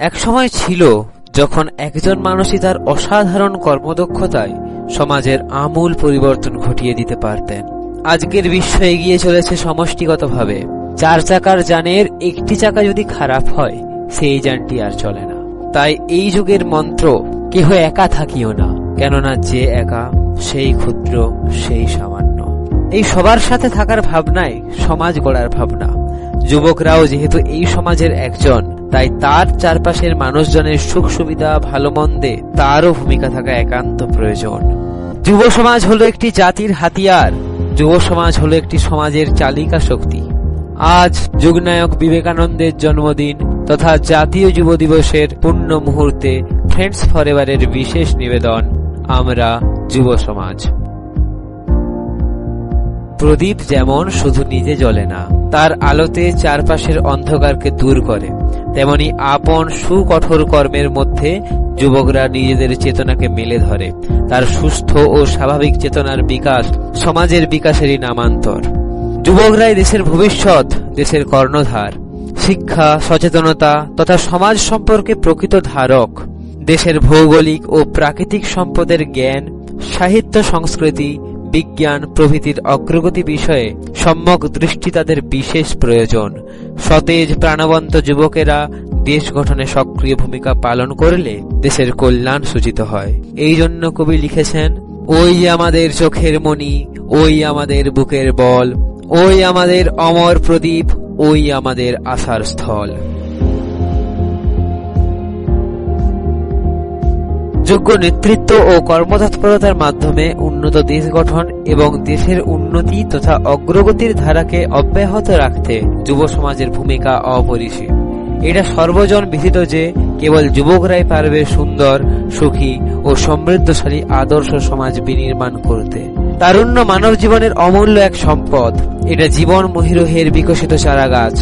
এক সময় ছিল, যখন একজন মানুষই তার অসাধারণ কর্মদক্ষতায় সমাজের আমূল পরিবর্তন ঘটিয়ে দিতে পারতেন। আজকের বিশ্ব এগিয়ে চলেছে সমষ্টিগতভাবে। চার চাকার যানের একটি চাকা যদি খারাপ হয়, সেই যানটি আর চলে না। তাই এই যুগের মন্ত্র, কেহ একা থাকিও না কেননা যে একা, সেই ক্ষুদ্র, সেই সামান্য। এই সবার সাথে থাকার ভাবনায় সমাজ গড়ার ভাবনা। যুবকরাও যেহেতু এই সমাজের একজন, তাই তার চারপাশের মানুষজনের সুখ সুবিধা, ভালো মন্দে তারও ভূমিকা থাকা একান্ত প্রয়োজন। যুব সমাজ হলো একটি জাতির হাতিয়ার। যুব সমাজ হলো একটি সমাজের চালিকা শক্তি। আজ যুগনায়ক বিবেকানন্দের জন্মদিন তথা জাতীয় যুব দিবসের পূর্ণ মুহূর্তে ফ্রেন্ডস ফরেভারের বিশেষ নিবেদন, আমরা যুব সমাজ। প্রদীপ যেমন শুধু নিজে জ্বলে না, তার আলোতে চারপাশের অন্ধকারকে দূর করে, তেমনি আপন সুকঠোর কর্মের মধ্যে যুবকরা নিজেদের চেতনাকে মেলে ধরে। তার সুস্থ ও স্বাভাবিক চেতনার বিকাশ সমাজের বিকাশেরই নামান্তর। যুবকরাই দেশের ভবিষ্যৎ, দেশের কর্ণধার। শিক্ষা, সচেতনতা তথা সমাজ সম্পর্কে প্রকৃত ধারক। দেশের ভৌগোলিক ও প্রাকৃতিক সম্পদের জ্ঞান, সাহিত্য সংস্কৃতি বিজ্ঞান প্রভৃতির অগ্রগতি বিষয়ে সম্যক দৃষ্টি তাদের বিশেষ প্রয়োজন। সতেজ প্রাণবন্ত যুবকেরা দেশ গঠনে সক্রিয় ভূমিকা পালন করলে দেশের কল্যাণ সূচিত হয়। এই জন্য কবি লিখেছেন, ওই আমাদের চোখের মণি, ওই আমাদের বুকের বল, ওই আমাদের অমর প্রদীপ, ওই আমাদের আশার স্থল। যোগ্য নেতৃত্ব ও কর্মতৎপরতার মাধ্যমে উন্নত দেশ গঠন এবং দেশের উন্নতি তথা অগ্রগতির ধারাকে অব্যাহত রাখতে যুব সমাজের ভূমিকা অপরিসীম। এটা সর্বজন বিধিত যে কেবল যুবকরাই পারবে সুন্দর, সুখী ও সমৃদ্ধশালী আদর্শ সমাজ বিনির্মাণ করতে। তারুণ্য মানব জীবনের অমূল্য এক সম্পদ। এটা জীবন মহিরোহের বিকশিত চারাগাছ।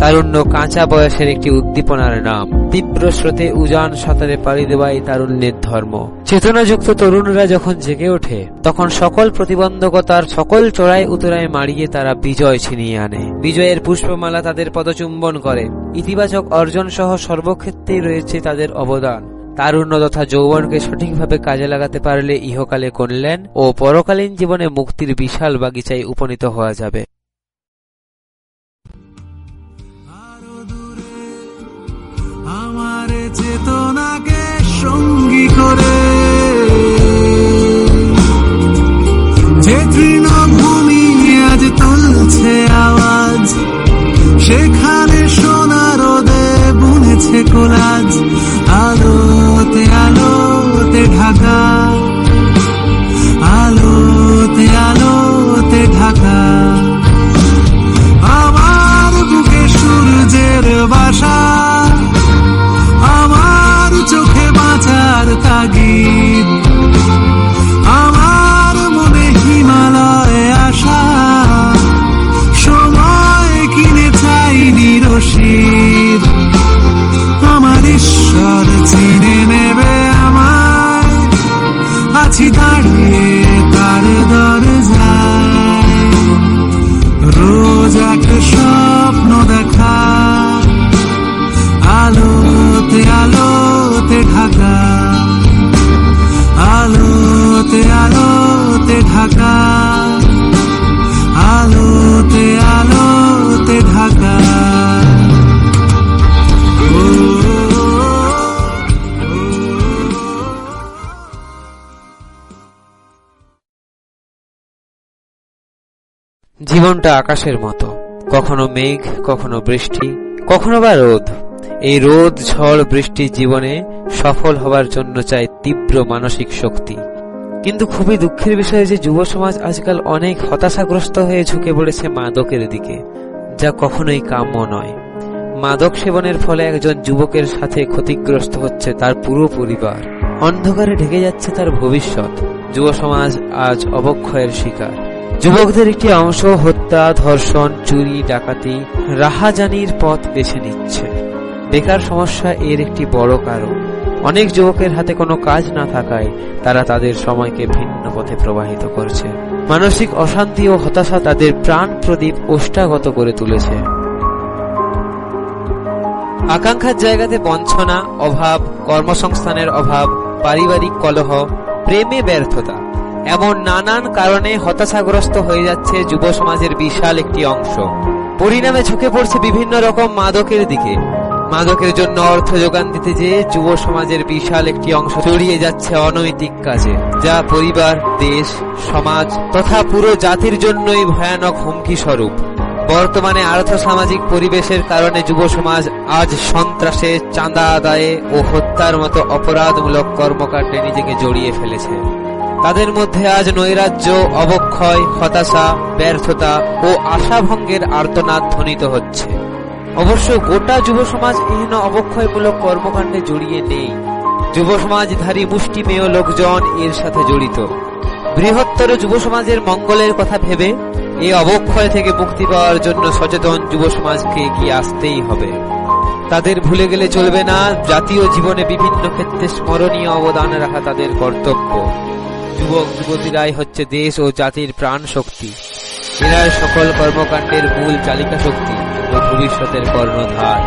তারুণ্য কাঁচা বয়সের একটি উদ্দীপনার নাম। তীব্র স্রোতে উজান সাঁতারে পাড়ি দেওয়াই তারুণ্যের ধর্ম। চেতনাযুক্ত তরুণরা যখন জেগে ওঠে, তখন সকল প্রতিবন্ধকতার সকল চড়াই উতরায় মারিয়ে তারা বিজয় ছিনিয়ে আনে। বিজয়ের পুষ্পমালা তাদের পদচুম্বন করে। ইতিবাচক অর্জন সহ সর্বক্ষেত্রেই রয়েছে তাদের অবদান। তারুণ্য তথা যৌবনকে সঠিকভাবে কাজে লাগাতে পারলে ইহকালে কল্যাণ ও পরকালীন জীবনে মুক্তির বিশাল বাগিচায় উপনীত হওয়া যাবে। চেতনাকে সঙ্গী করে। যে তৃণভূমি আজ তুলছে আওয়াজ, সেখানে সোনার রোদে বুনেছে কোলাজ। আলোতে আলোতে জীবনটা আকাশের মতো। কখনো মেঘ, কখনো বৃষ্টি, কখনো বা রোদ। এই রোদ, ঝড়, বৃষ্টি জীবনে সফল হবার জন্য চাই তীব্র মানসিক শক্তি। কিন্তু খুবই দুঃখের বিষয় যে যুব সমাজ আজকাল অনেক হতাশাগ্রস্ত হয়ে ঝুঁকে পড়েছে মাদকের দিকে, যা কখনোই কাম্য নয়। মাদক সেবনের ফলে একজন যুবকের সাথে ক্ষতিগ্রস্ত হচ্ছে তার পুরো পরিবার। অন্ধকারে ঢেকে যাচ্ছে তার ভবিষ্যৎ। যুব সমাজ আজ অবক্ষয়ের শিকার। যুবকদের একটি অংশ হত্যা, ধর্ষণ, চুরি, ডাকাতি, রাহাজানির পথ বেছে নিচ্ছে। বেকার সমস্যা এর একটি বড় কারণ। অনেক যুবকের হাতে কোনো কাজ না থাকায় তারা তাদের সময়কে ভিন্ন পথে প্রবাহিত করছে। মানসিক অশান্তি ও হতাশা তাদের প্রাণ প্রদীপ ওষ্ঠাগত করে তুলেছে। আকাঙ্ক্ষার জায়গাতে বঞ্চনা, অভাব, কর্মসংস্থানের অভাব, পারিবারিক কলহ, প্রেমে ব্যর্থতা। এমন নানান কারণে হতাশাগ্রস্ত হয়ে যাচ্ছে যুব সমাজের বিশাল একটি অংশ। পরিণামে ঝুঁকে পড়ছে বিভিন্ন রকম মাদকের দিকে। মাদকের জন্য অর্থ যোগান দিতে যেয়ে যুব সমাজের বিশাল একটি অংশ জড়িয়ে যাচ্ছে অনৈতিক কাজে, যা পরিবার, দেশ, সমাজ তথা পুরো জাতির জন্যই ভয়ানক হুমকি স্বরূপ। বর্তমানে আর্থ সামাজিক পরিবেশের কারণে যুব সমাজ আজ সন্ত্রাসে, চাঁদা আদায়ে ও হত্যার মতো অপরাধমূলক কর্মকাণ্ডে নিজেকে জড়িয়ে ফেলেছে। তাদের মধ্যে আজ নৈরাজ্য, অবক্ষয়, হতাশা, ব্যর্থতা ও আশাভঙ্গের আর্তনাদ ধ্বনিত হচ্ছে। অবশ্য গোটা যুব সমাজ এহেন অবক্ষয়মূলক কর্মকাণ্ডে জড়িয়ে নেই। যুব সমাজধারী মুষ্টিমেয় লোকজন এর সাথে জড়িত। বৃহত্তর যুব সমাজের মঙ্গলের কথা ভেবে এই অবক্ষয় থেকে মুক্তি পাওয়ার জন্য সচেতন যুব সমাজকে এগিয়ে আসতেই হবে। তাদের ভুলে গেলে চলবে না, জাতীয় জীবনে বিভিন্ন ক্ষেত্রে স্মরণীয় অবদান রাখা তাদের কর্তব্য। যুবক, যুবতীরাই হচ্ছে দেশ ও জাতির প্রাণ শক্তি। এরাই সকল কর্মকাণ্ডের মূল চালিকা শক্তি ও ভবিষ্যতের কর্ণধার।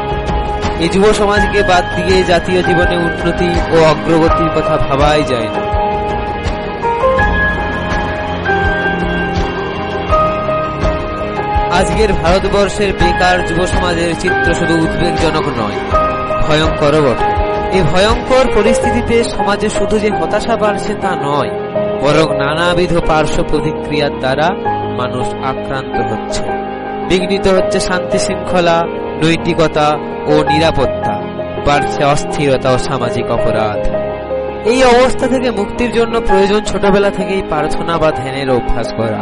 এই যুব সমাজকে বাদ দিয়ে জাতীয় জীবনে উন্নতি ও অগ্রগতির কথা ভাবাই যায় না। আজকের ভারতবর্ষের বেকার যুব সমাজের চিত্র শুধু উদ্বেগজনক নয় ভয়ঙ্কর এই ভয়ঙ্কর পরিস্থিতিতে সমাজে শুধু যে হতাশা বাড়ছে তা নয় বরং নানাবিধ পার্শ্ব প্রতিক্রিয়ার দ্বারা মানুষ আক্রান্ত হচ্ছে। বিঘ্নিত হচ্ছে শান্তি শৃঙ্খলা, নৈতিকতা ও নিরাপত্তা, বাড়ছে অস্থিরতা ও সামাজিক অপরাধ। এই অবস্থা থেকে মুক্তির জন্য প্রয়োজন ছোটবেলা থেকেই প্রার্থনা বা ধ্যানের অভ্যাস করা।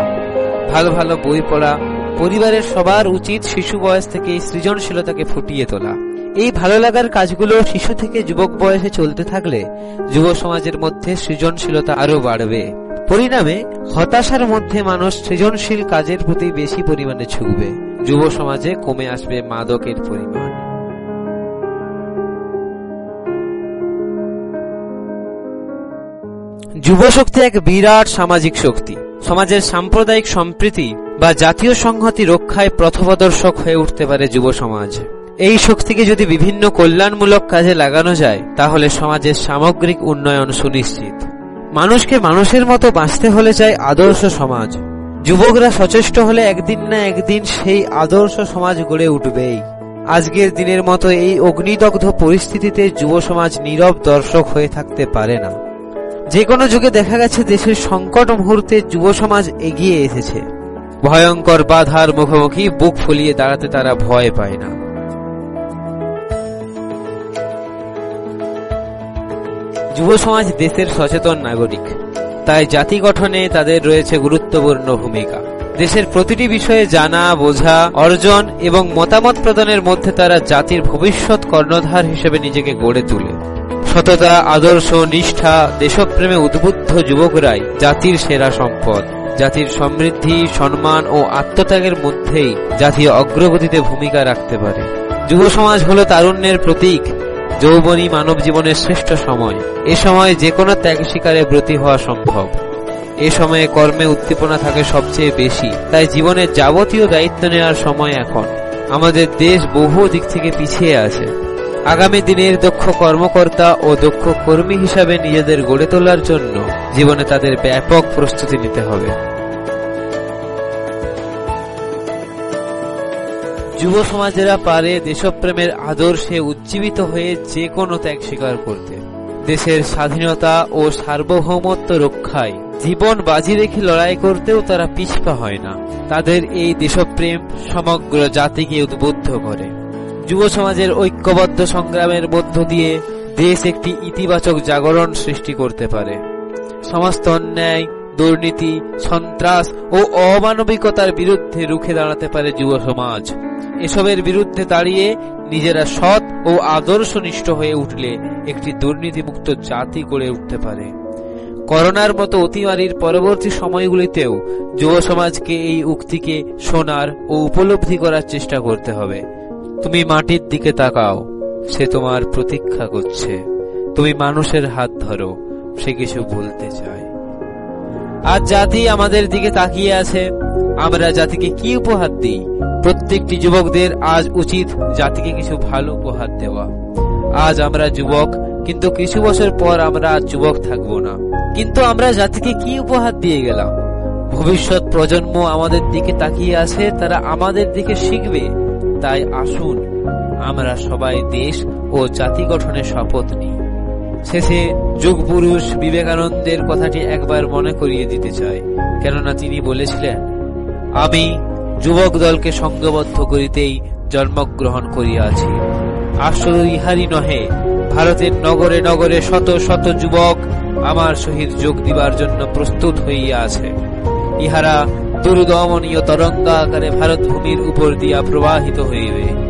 ভালো ভালো বই পড়া পরিবারের সবার উচিত শিশু বয়স থেকে সৃজনশীলতাকে ফুটিয়ে তোলা। এই ভালো লাগার কাজগুলো শিশু থেকে যুবক বয়সে চলতে থাকলে যুব সমাজের মধ্যে সৃজনশীলতা আরও বাড়বে। পরিণামে হতাশার মধ্যে মানুষ সৃজনশীল কাজের প্রতি বেশি পরিমাণে ঝুঁকবে যুব সমাজে কমে আসবে মাদকের পরিমাণ। যুব শক্তি এক বিরাট সামাজিক শক্তি। সমাজের সাম্প্রদায়িক সম্প্রীতি বা জাতীয় সংহতি রক্ষায় প্রথমদর্শক হয়ে উঠতে পারে যুব সমাজ। এই শক্তিকে যদি বিভিন্ন কল্যাণমূলক কাজে লাগানো যায়, তাহলে সমাজের সামগ্রিক উন্নয়ন সুনিশ্চিত। মানুষকে মানুষের মতো বাঁচতে হলে চাই আদর্শ সমাজ। যুবকরা সচেষ্ট হলে একদিন না একদিন সেই আদর্শ সমাজ গড়ে উঠবেই। আজকের দিনের মতো এই অগ্নিদগ্ধ পরিস্থিতিতে যুব সমাজ নীরব দর্শক হয়ে থাকতে পারে না। যে কোনো যুগে দেখা গেছে দেশের সংকট মুহূর্তে যুব সমাজ এগিয়ে এসেছে। ভয়ঙ্কর বাধার মুখোমুখি বুক ফুলিয়ে দাঁড়াতে তারা ভয় পায় না। যুব সমাজ দেশের সচেতন নাগরিক, তাই জাতি গঠনে তাদের রয়েছে গুরুত্বপূর্ণ ভূমিকা। দেশের প্রতিটি বিষয়ে জানা, বোঝা, অর্জন এবং মতামত প্রদানের মধ্যে তারা জাতির ভবিষ্যৎ কর্ণধার হিসেবে নিজেকে গড়ে তোলে। সততা, আদর্শ, নিষ্ঠা, দেশপ্রেমে উদ্বুদ্ধ যুবকরাই জাতির সেরা সম্পদ। জাতির সমৃদ্ধি, সম্মান ও আত্মত্যাগের মধ্যেই জাতীয় অগ্রগতিতে ভূমিকা রাখতে পারে। যুব সমাজ হল তারুণ্যের প্রতীক, যৌবনী মানব জীবনের শ্রেষ্ঠ সময়। এ সময় যে কোনো ত্যাগ শিকারে ব্রতী হওয়া সম্ভব। এ সময়ে কর্মে উদ্দীপনা থাকে সবচেয়ে বেশি। তাই জীবনের যাবতীয় দায়িত্ব নেওয়ার সময় এখন। আমাদের দেশ বহু দিক থেকে পিছিয়ে আছে। আগামী দিনের দক্ষ কর্মকর্তা ও দক্ষ কর্মী হিসাবে নিজেদের গড়ে তোলার জন্য জীবনে তাদের ব্যাপক প্রস্তুতি নিতে হবে। যুব সমাজেরা পারে দেশপ্রেমের আদর্শে উজ্জীবিত হয়ে যে কোনো ত্যাগ স্বীকার করতে। দেশের স্বাধীনতা ও সার্বভৌমত্ব রক্ষায় জীবন বাজি রেখে লড়াই করতেও তারা পিছপা হয় না। তাদের এই দেশপ্রেম সমগ্র জাতিকে উদ্বুদ্ধ করে। যুব সমাজের ঐক্যবদ্ধ সংগ্রামের মধ্য দিয়ে দেশ একটি ইতিবাচক জাগরণ সৃষ্টি করতে পারে। সমস্ত অন্যায়, দুর্নীতি, সন্ত্রাস ও অমানবিকতার বিরুদ্ধে রুখে দাঁড়াতে পারে যুব সমাজ এসবের বিরুদ্ধে দাঁড়িয়ে নিজেরা সৎ ও আদর্শনিষ্ঠ হয়ে উঠলে একটি দুর্নীতিমুক্ত জাতি গড়ে উঠতে পারে। করোনার মতো অতিমারির পরবর্তী সময়গুলিতেও যুব সমাজকে এই উক্তিকে শোনার ও উপলব্ধি করার চেষ্টা করতে হবে। তুমি মাটির দিকে তাকাও, সে তোমার প্রতীক্ষা করছে। তুমি মানুষের হাত ধরো, সে কিছু বলতে চায়। আজ জাতি আমাদের দিকে তাকিয়ে আছে, আমরা জাতিকে কি উপহার দিই? প্রত্যেকটি যুবকদের আজ উচিত জাতিকে কিছু ভালো উপহার দেওয়া। আজ আমরা যুবক, কিন্তু কিছু বছর পর আমরা আর যুবক থাকব না। কিন্তু আমরা জাতিকে কি উপহার দিয়ে গেলাম? ভবিষ্যৎ প্রজন্ম আমাদের দিকে তাকিয়ে আছে, তারা আমাদের দিকে শিখবে। তাই আসুন, আমরা সবাই দেশ ও জাতি গঠনের শপথ নিই। শেষে যুগ পুরুষ বিবেকানন্দের কথাটি একবার মনে করিয়ে দিতে চাই, কেননা তিনি বলেছিলেন, আমি যুবক দলকে সঙ্গবদ্ধ করিতেই জন্মগ্রহণ করিয়াছি আসল ইহারি নহে, ভারতের নগরে নগরে শত শত যুবক আমার সহিত যোগ দিবার জন্য প্রস্তুত হইয়া আছে। ইহারা দুর্দমনীয় তরঙ্গাকারে ভারত ভূমির উপর দিয়া প্রবাহিত হইবে।